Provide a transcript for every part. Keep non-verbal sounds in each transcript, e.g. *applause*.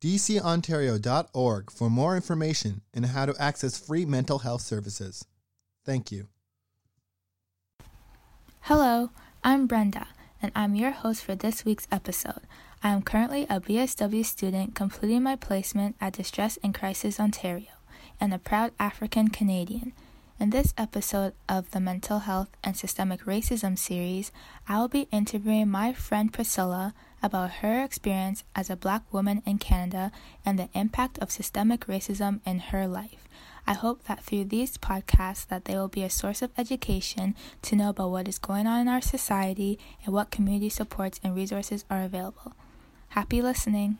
dcontario.org, for more information and how to access free mental health services. Thank you. Hello, I'm Brenda, and I'm your host for this week's episode. I am currently a BSW student completing my placement at Distress and Crisis Ontario and a proud African Canadian. In this episode of the Mental Health and Systemic Racism series, I will be interviewing my friend Priscilla about her experience as a black woman in Canada and the impact of systemic racism in her life. I hope that through these podcasts that they will be a source of education to know about what is going on in our society and what community supports and resources are available. Happy listening.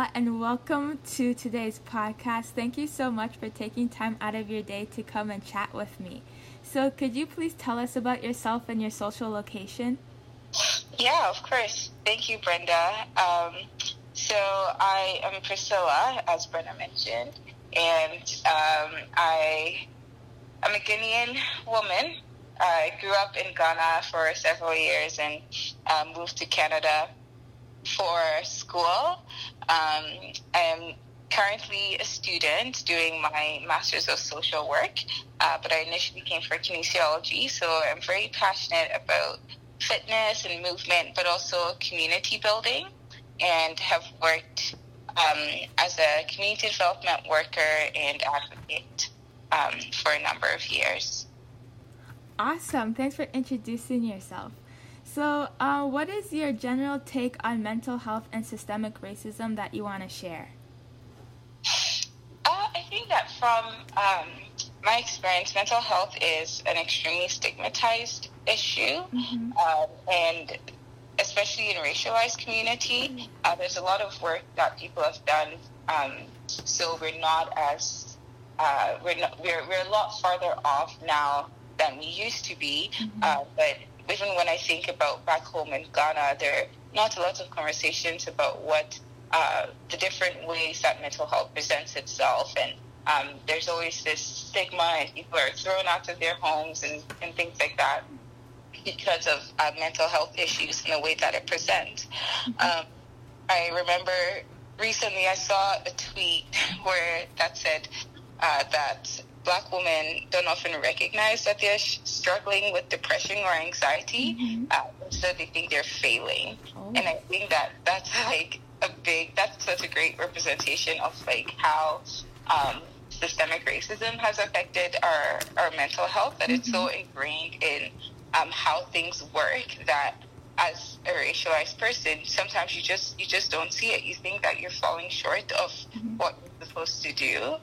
And welcome to today's podcast. Thank you so much for taking time out of your day to come and chat with me. So, could you please tell us about yourself and your social location? Yeah, of course. Thank you, Brenda. Um, so I am Priscilla, as Brenda mentioned, and um, I am a Ghanaian woman. I grew up in Ghana for several years and um, moved to Canada for school. Um, I'm currently a student doing my Master's of Social Work, uh, but I initially came for kinesiology, so I'm very passionate about fitness and movement, but also community building, and have worked um, as a community development worker and advocate um, for a number of years. Awesome. Thanks for introducing yourself. So, uh, what is your general take on mental health and systemic racism that you want to share? Uh, I think that from um, my experience, mental health is an extremely stigmatized issue, Mhm. um, and especially in racialized community, uh, there's a lot of work that people have done. Um, so we're not as uh, we're not, we're we're a lot farther off now than we used to be. Uh, but even when I think about back home in Ghana, there are not a lot of conversations about what uh, the different ways that mental health presents itself. And um, there's always this stigma, and people are thrown out of their homes and, and things like that because of uh, mental health issues and the way that it presents. Um, I remember recently I saw a tweet *laughs* where that said uh, that black women don't often recognize that they're sh- struggling with depression or anxiety, Mhm. uh, so they think they're failing. Oh. And I think that that's like a big, that's such a great representation of like how um, systemic racism has affected our, our mental health, that it's so ingrained in um, how things work that as a racialized person, sometimes you just you just don't see it. You think that you're falling short of what you're supposed to do,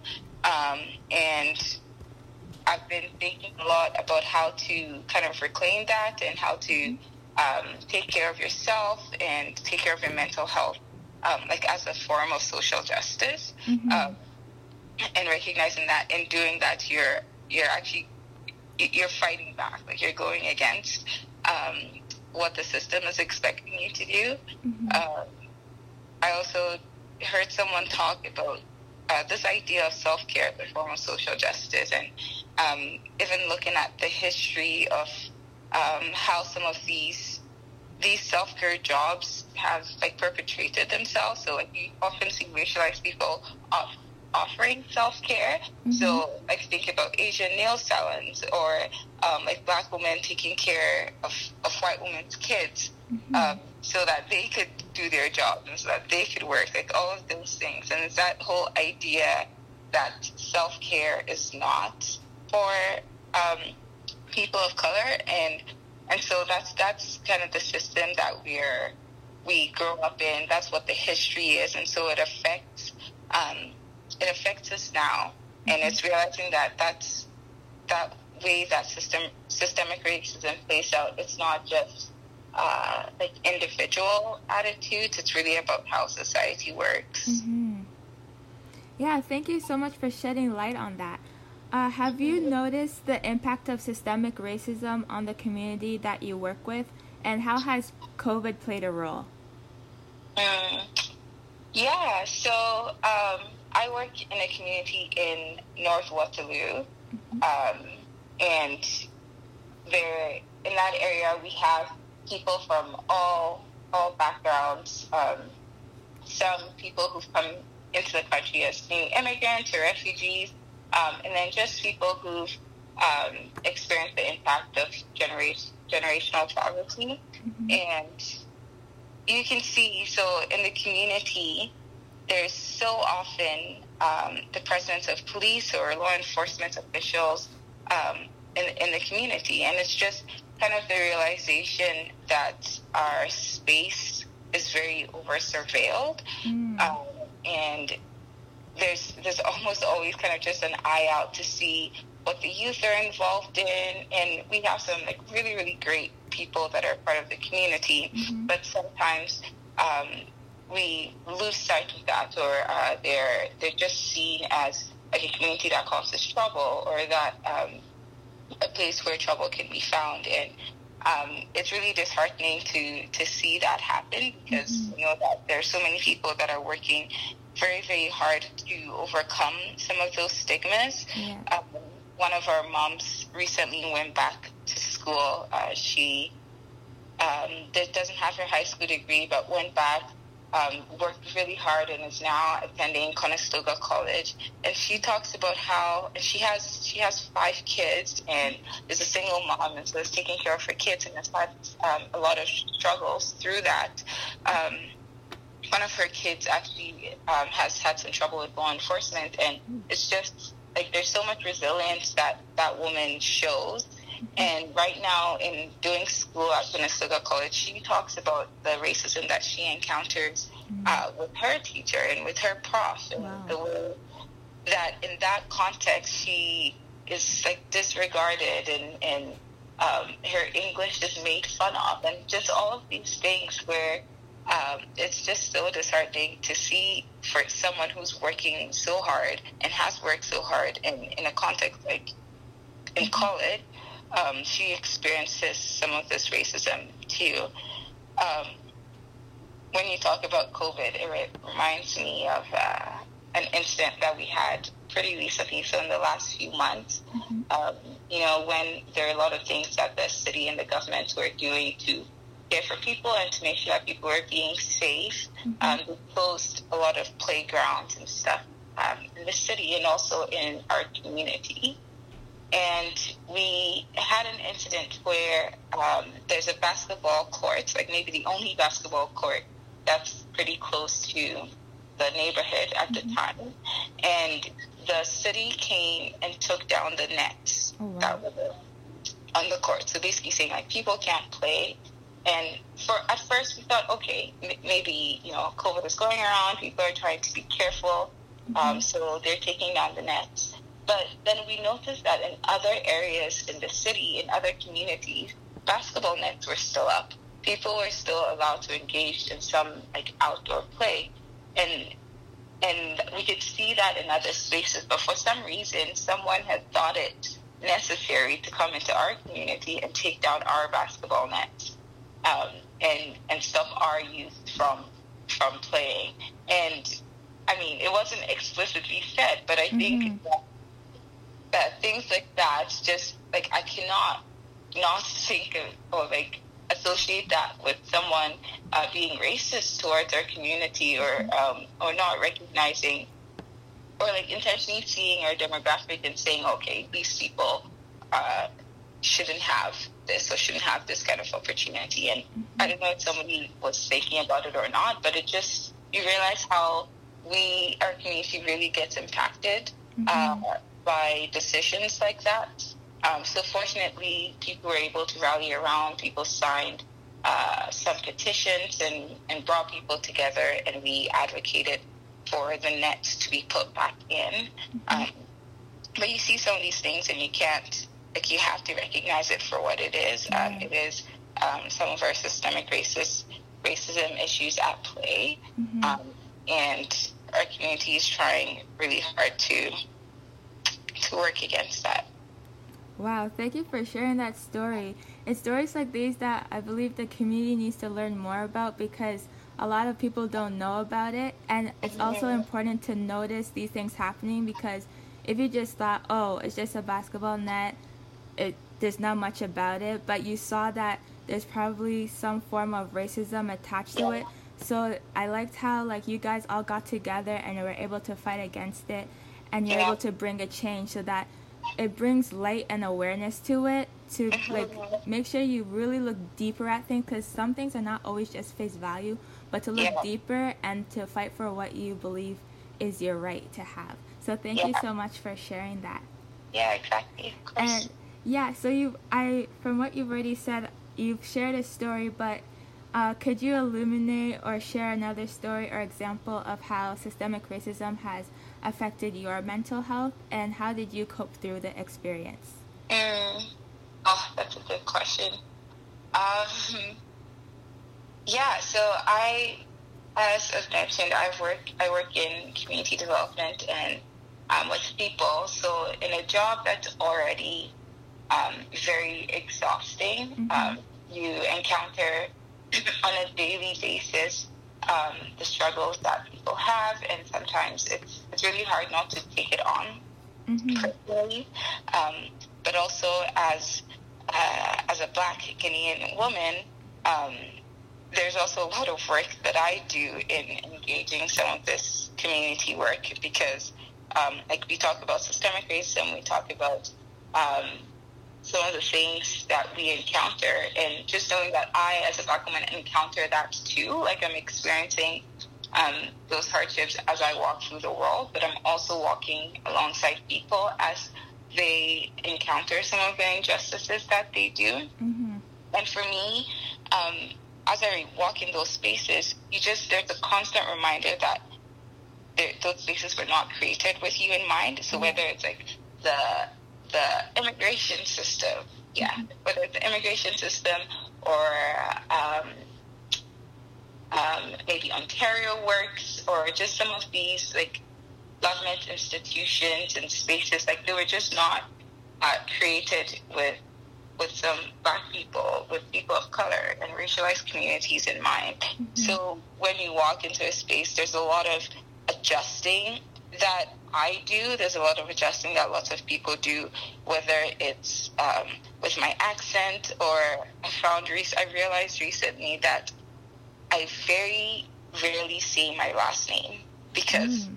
um, and I've been thinking a lot about how to kind of reclaim that and how to um, take care of yourself and take care of your mental health, um, like as a form of social justice, Mhm. um, and recognizing that in doing that, you're you're actually you're fighting back, like you're going against um, what the system is expecting you to do. Mhm. Um, I also heard someone talk about uh, this idea of self care as a form of social justice, and um, even looking at the history of um, how some of these these self care jobs have like perpetrated themselves. So like you often see racialized people of offering self care. Mm-hmm. So, like, think about Asian nail salons or um, like black women taking care of, of white women's kids mm-hmm. um, so that they could do their job and so that they could work, like all of those things. And it's that whole idea that self care is not for um, people of color and and so that's that's kind of the system that we're we grow up in. That's what the history is, and so it affects um, it affects us now. Mm-hmm. And it's realizing that that's that way that system systemic racism plays out. It's not just uh, like individual attitudes. It's really about how society works. Mm-hmm. Yeah, thank you so much for shedding light on that. Uh, have you noticed the impact of systemic racism on the community that you work with, and how has COVID played a role? Um, yeah, so um, I work in a community in North Waterloo, mm-hmm. um, and there in that area we have people from all all backgrounds. Um, some people who've come into the country as new immigrants or refugees um, and then just people who've um, experienced the impact of generation, generational poverty. Mm-hmm. And you can see, so in the community, there's so often um, the presence of police or law enforcement officials um, in, in the community. And it's just kind of the realization that our space is very over surveilled. Mm. Um, and there's there's almost always kind of just an eye out to see what the youth are involved in, and we have some like really really great people that are part of the community, mm-hmm. but sometimes. Um, we lose sight of that, or uh, they're they're just seen as like a community that causes trouble, or that um, place where trouble can be found. And um, it's really disheartening to to see that happen because mm-hmm. you know that there's so many people that are working very, very hard to overcome some of those stigmas. Yeah. Um, one of our moms recently went back to school. Uh, she um, doesn't have her high school degree, but went back, um, worked really hard, and is now attending Conestoga College. And she talks about how she has she has five kids and is a single mom, and so is taking care of her kids and has had um, a lot of struggles through that. Um, one of her kids actually um, has had some trouble with law enforcement, and it's just like there's so much resilience that that woman shows. And right now, in doing school at Conestoga College, she talks about the racism that she encounters uh, with her teacher and with her prof, and wow. the way that in that context she is like disregarded and and um, her English is made fun of, and just all of these things where um, it's just so disheartening to see for someone who's working so hard and has worked so hard in, in a context like in mm-hmm. college, um, she experiences some of this racism too. Um, when you talk about COVID, it reminds me of uh, an incident that we had pretty recently, so in the last few months. Mm-hmm. Um, you know, when there are a lot of things that the city and the government were doing to care for people and to make sure that people are being safe. Mm-hmm. Um, we closed a lot of playgrounds and stuff um, in the city and also in our community. And we had an incident where um, there's a basketball court, like maybe the only basketball court that's pretty close to the neighborhood at mm-hmm. the time. And the city came and took down the nets oh, wow. that were on the court. So basically saying like people can't play and for at first we thought, okay, m- maybe you know COVID is going around. People are trying to be careful, mm-hmm. um, so they're taking down the nets. But then we noticed that in other areas in the city, in other communities, basketball nets were still up. People were still allowed to engage in some like outdoor play, and and we could see that in other spaces. But for some reason, someone had thought it necessary to come into our community and take down our basketball nets um, and and stop our youth from from playing. And I mean, it wasn't explicitly said, but I think mm-hmm. That, things like that just like I cannot not think of or like associate that with someone uh, being racist towards our community or um, or not recognizing or like intentionally seeing our demographic and saying, okay, these people uh, shouldn't have this or shouldn't have this kind of opportunity. And. I don't know if somebody was thinking about it or not, but it just you realize how we our community really gets impacted mm-hmm. uh, by decisions like that. Um, so fortunately, people were able to rally around. People signed uh, some petitions and, and brought people together, and we advocated for the nets to be put back in. Mm-hmm. Um, but you see some of these things, and you can't like you have to recognize it for what it is. Um, it is um, some of our systemic racist racism issues at play, mm-hmm. um, and our community is trying really hard to to work against that. Wow, thank you for sharing that story. It's stories like these that I believe the community needs to learn more about because a lot of people don't know about it. And it's mm-hmm. also important to notice these things happening because if you just thought, oh, it's just a basketball net, it, there's not much about it, but you saw that there's probably some form of racism attached to it. So I liked how like you guys all got together and were able to fight against it, and you're able to bring a change so that it brings light and awareness to it to like make sure you really look deeper at things because some things are not always just face value but to look yeah. deeper and to fight for what you believe is your right to have. So thank yeah. you so much for sharing that. Yeah exactly and yeah so you i from what you've already said you've shared a story but uh, could you illuminate or share another story or example of how systemic racism has affected your mental health and how did you cope through the experience? Mm. Oh, that's a good question. Um, *laughs* yeah, so I, as I've mentioned, I work I work in community development and um, with people. So in a job that's already um, very exhausting, mm-hmm. um, you encounter *clears throat* on a daily basis um, the struggles that people have, and sometimes it's it's really hard not to take it on mm-hmm. personally. Um, but also as uh, as a Black Ghanaian woman, um, there's also a lot of work that I do in engaging some of this community work because, um, like we talk about systemic racism, we talk about um, some of the things that we encounter and just knowing that I as a black woman encounter that too like I'm experiencing um, those hardships as I walk through the world but I'm also walking alongside people as they encounter some of the injustices that they do mm-hmm. and for me um, as I walk in those spaces you just there's a constant reminder that those spaces were not created with you in mind so mm-hmm. whether it's like the the immigration system, yeah, whether it's the immigration system or um, um, maybe Ontario Works or just some of these like government institutions and spaces, like they were just not uh, created with with some black people, with people of color and racialized communities in mind. Mm-hmm. So when you walk into a space, there's a lot of adjusting that I do. There's a lot of adjusting that lots of people do, whether it's um, with my accent or I found, I realized recently that I very rarely say my last name because mm.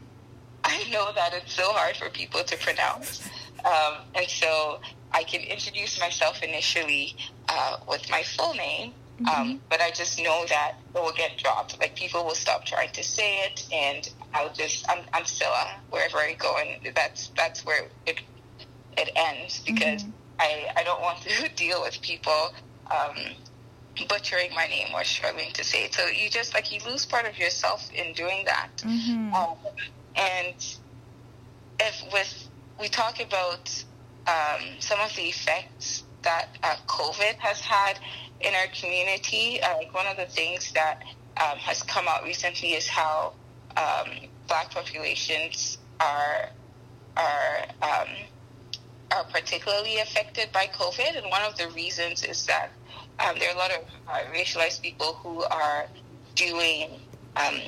I know that it's so hard for people to pronounce. Um, and so I can introduce myself initially uh, with my full name, um, mm-hmm. but I just know that it will get dropped. Like people will stop trying to say it, and I'll just I'm I'm Scylla wherever I go, and that's that's where it it ends because mm-hmm. I I don't want to *laughs* deal with people um, butchering my name or struggling to say it. So you just like you lose part of yourself in doing that. Mm-hmm. Um, and if with we talk about um, some of the effects that uh, COVID has had in our community, uh, like one of the things that um, has come out recently is how um, black populations are are um, are particularly affected by COVID, and one of the reasons is that um, there are a lot of uh, racialized people who are doing, um,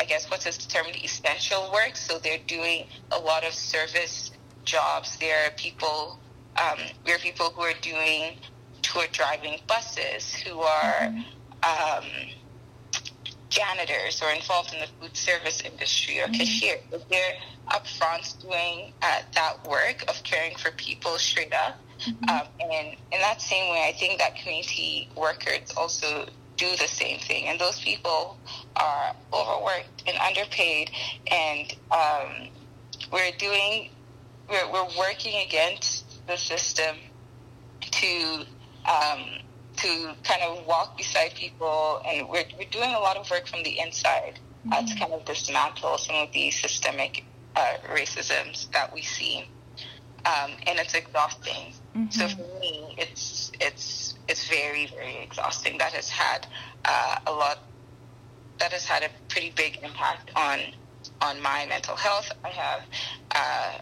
I guess, what's this term, essential work. So they're doing a lot of service jobs. There are people, um, there are people who are doing tour driving buses, who are mm-hmm. Janitors or involved in the food service industry or mm-hmm. cashiers. They're up front doing uh, that work of caring for people straight up. Mm-hmm. Um, and in that same way, I think that community workers also do the same thing. And those people are overworked and underpaid. And um, we're doing, we're, we're working against the system to um, to kind of walk beside people, and we're, we're doing a lot of work from the inside mm-hmm. uh, to kind of dismantle some of the systemic uh, racisms that we see, um, and it's exhausting. Mm-hmm. So for me, it's it's it's very very exhausting. That has had uh, a lot. That has had a pretty big impact on on my mental health. I have uh,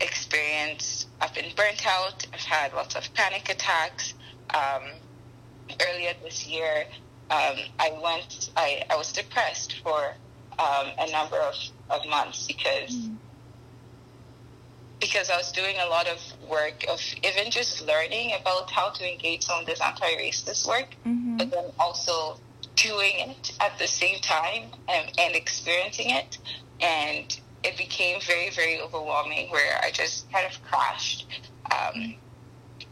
experienced. I've been burnt out. I've had lots of panic attacks. Um, earlier this year, um, I went. I, I was depressed for um, a number of, of months because mm. because I was doing a lot of work of even just learning about how to engage some of this anti-racist work, mm-hmm. but then also doing it at the same time and, and experiencing it and it became very, very overwhelming where I just kind of crashed. Um,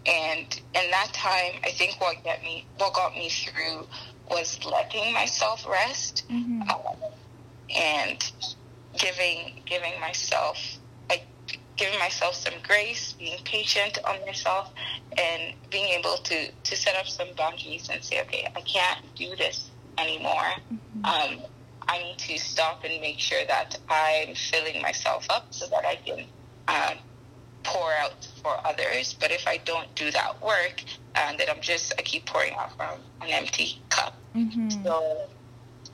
and in that time, I think what got me, what got me through was letting myself rest mm-hmm. um, and giving, giving myself, like, giving myself some grace, being patient on myself, and being able to to set up some boundaries and say, okay, I can't do this anymore. Mm-hmm. Um, I need to stop and make sure that I'm filling myself up so that I can um, pour out for others. But if I don't do that work, uh, then I'm just, I keep pouring out from an empty cup. Mm-hmm. So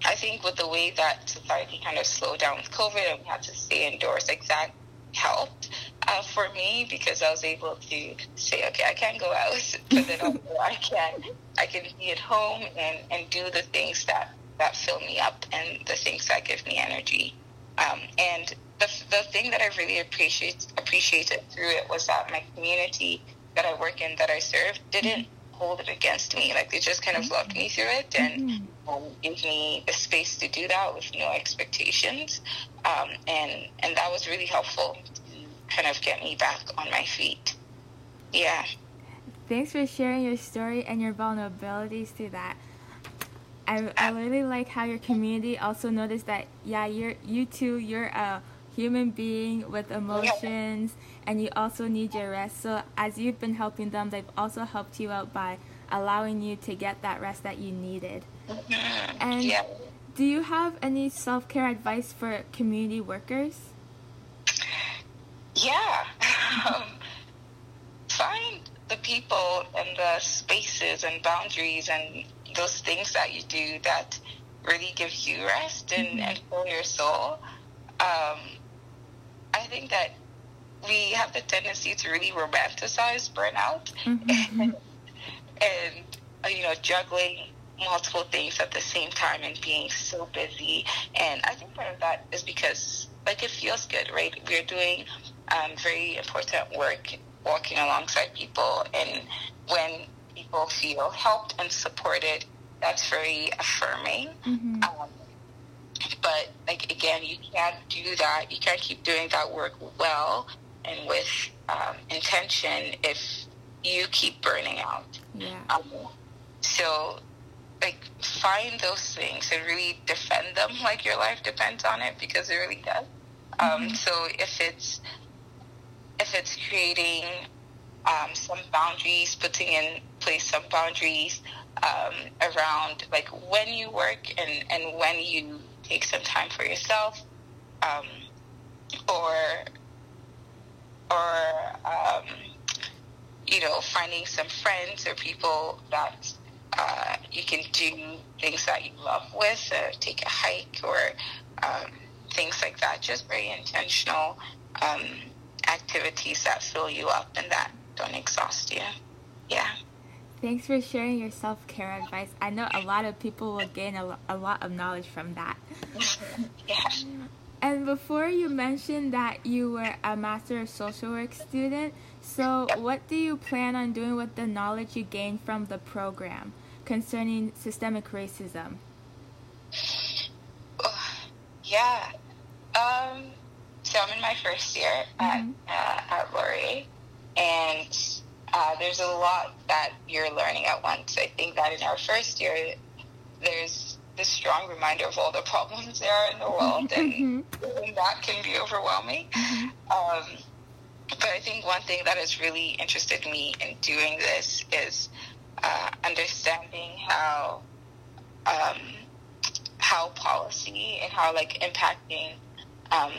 I think with the way that society kind of slowed down with COVID and we had to stay indoors, like that helped uh, for me because I was able to say, okay, I can't go out, *laughs* but then *laughs* I can, I can be at home and, and do the things that that fill me up and the things that give me energy. Um, and thing that I really appreciate, appreciated through it was that my community that I work in, that I serve, didn't hold it against me. Like they just kind of loved me through it and mm-hmm. um, gave me the space to do that with no expectations. Um, and and that was really helpful to kind of get me back on my feet. Yeah. Thanks for sharing your story and your vulnerabilities to that. I, I really like how your community also noticed that yeah you're you too you're a human being with emotions and you also need your rest so as you've been helping them they've also helped you out by allowing you to get that rest that you needed mm-hmm. and yeah. do you have any self-care advice for community workers yeah *laughs* um, find the people and the spaces and boundaries and those things that you do that really give you rest and, mm-hmm. and your soul. Um, think that we have the tendency to really romanticize burnout mm-hmm. and, and uh, you know juggling multiple things at the same time and being so busy. And I think part of that is because like it feels good, right? We're doing um, very important work, walking alongside people, and when people feel helped and supported, that's very affirming. Mm-hmm. Um, but like again, you can't do that. You can't keep doing that work well and with um, intention if you keep burning out. Yeah. Um, so like find those things and really defend them *laughs* like your life depends on it because it really does. Um, mm-hmm. so if it's if it's creating um, some boundaries, putting in place some boundaries um, around like when you work and, and when you take some time for yourself, um, or or um, you know finding some friends or people that uh, you can do things that you love with, uh, take a hike or um, things like that. Just very intentional um, activities that fill you up and that don't exhaust you. Yeah. Thanks for sharing your self care advice. I know a lot of people will gain a, a lot of knowledge from that. yeah. And before you mentioned that you were a Master of Social Work student, so what do you plan on doing with the knowledge you gained from the program concerning systemic racism? *sighs* Yeah. Um, so I'm in my first year at, Mhm. uh, at Laurier, and uh, there's a lot that you're learning at once. I think that in our first year, there's this strong reminder of all the *laughs* problems there are in the world, and Mhm. that can be overwhelming. Mhm. Um, but I think one thing that has really interested me in doing this is uh, understanding how um, how policy and how like impacting um,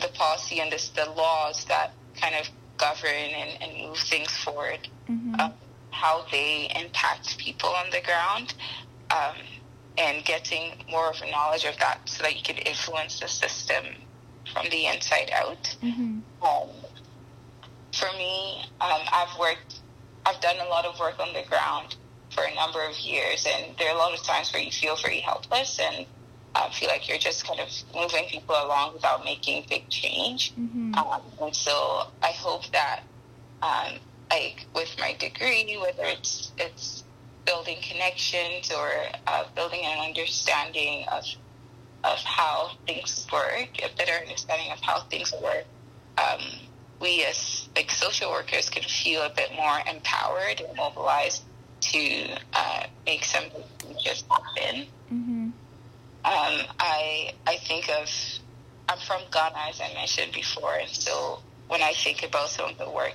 the policy and this, the laws that kind of govern and, and move things forward, Mhm. um, how they impact people on the ground, um, and getting more of a knowledge of that so that you can influence the system from the inside out. Mhm. Um, for me, um, I've worked, I've done a lot of work on the ground for a number of years, and there are a lot of times where you feel very helpless and uh, feel like you're just kind of moving people along without making big change. Mhm. Um, and so I hope that, um, like with my degree, whether it's it's building connections or uh, building an understanding of of how things work, a better understanding of how things work, um, we as like social workers can feel a bit more empowered and mobilized to uh, make some just happen. Mhm. Um, I I think of I'm from Ghana as I mentioned before, and so when I think about some of the work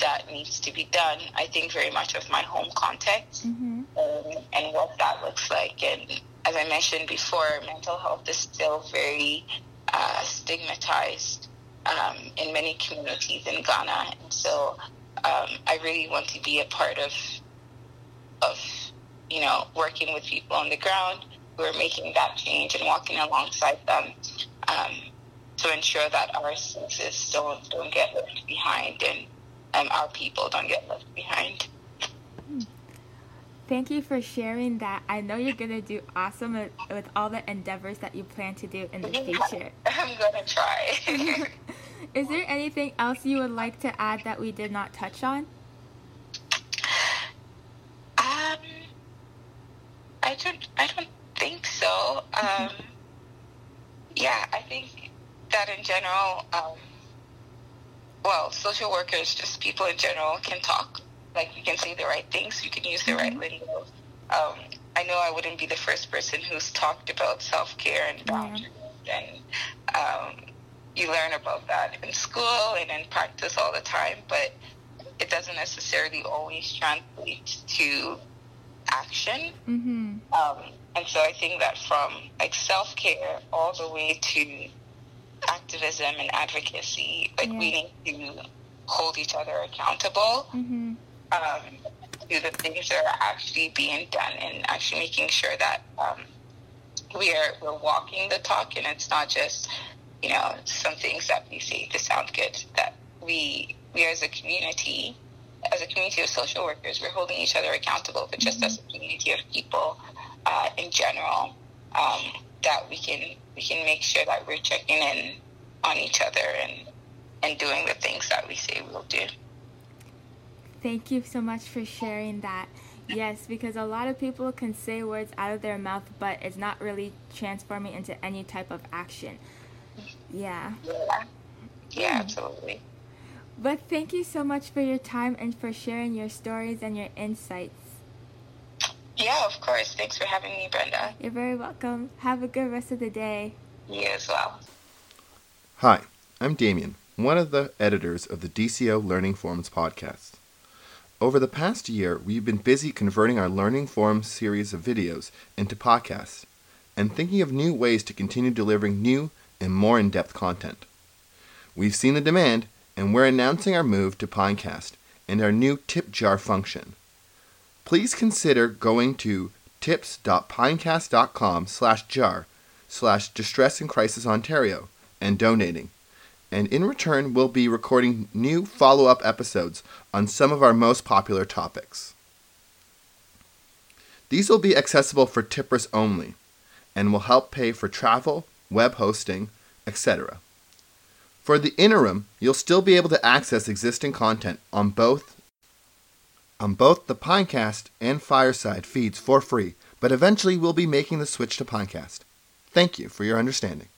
that needs to be done, I think very much of my home context Mhm. um, and what that looks like. And as I mentioned before, mental health is still very uh, stigmatized um, in many communities in Ghana, and so um, I really want to be a part of of you know working with people on the ground who are making that change and walking alongside them um, to ensure that our spaces don't don't get left behind and um, our people don't get left behind. Thank you for sharing that. I know you're going to do awesome with, with all the endeavors that you plan to do in the *laughs* future. I'm gonna try. *laughs* Is there anything else you would like to add that we did not touch on? um, I don't. I don't think so. Um, yeah, I think that in general, um, well, social workers, just people in general, can talk. Like you can say the right things. You can use the right lingo. Um, I know I wouldn't be the first person who's talked about self care and boundaries, and um, you learn about that in school and in practice all the time, but it doesn't necessarily always translate to action. Mm-hmm. Um, and so I think that from like self care all the way to activism and advocacy, like we need to hold each other accountable Mm-hmm. um, to the things that are actually being done and actually making sure that um, we are we're walking the talk and it's not just you know some things that we say to sound good that we we as a community as a community of social workers we're holding each other accountable but just as a community of people uh, in general um, that we can we can make sure that we're checking in on each other and and doing the things that we say we'll do. Thank you so much for sharing that. Yes, because a lot of people can say words out of their mouth, but it's not really transforming into any type of action. Yeah. Yeah. Yeah, absolutely. But thank you so much for your time and for sharing your stories and your insights. Yeah, of course. Thanks for having me, Brenda. You're very welcome. Have a good rest of the day. You as well. Hi, I'm Damien, one of the editors of the DCO Learning Forums podcast. Over the past year, we've been busy converting our Learning Forums series of videos into podcasts and thinking of new ways to continue delivering new and more in depth content. We've seen the demand, and we're announcing our move to Pinecast and our new tip jar function. Please consider going to tips.pinecast.com slash jar slash distress and crisis Ontario and donating. And in return, we'll be recording new follow up episodes on some of our most popular topics. These will be accessible for tippers only and will help pay for travel, web hosting, etc. For the interim, you'll still be able to access existing content on both on both the Pinecast and Fireside feeds for free, but eventually we'll be making the switch to Pinecast. Thank you for your understanding.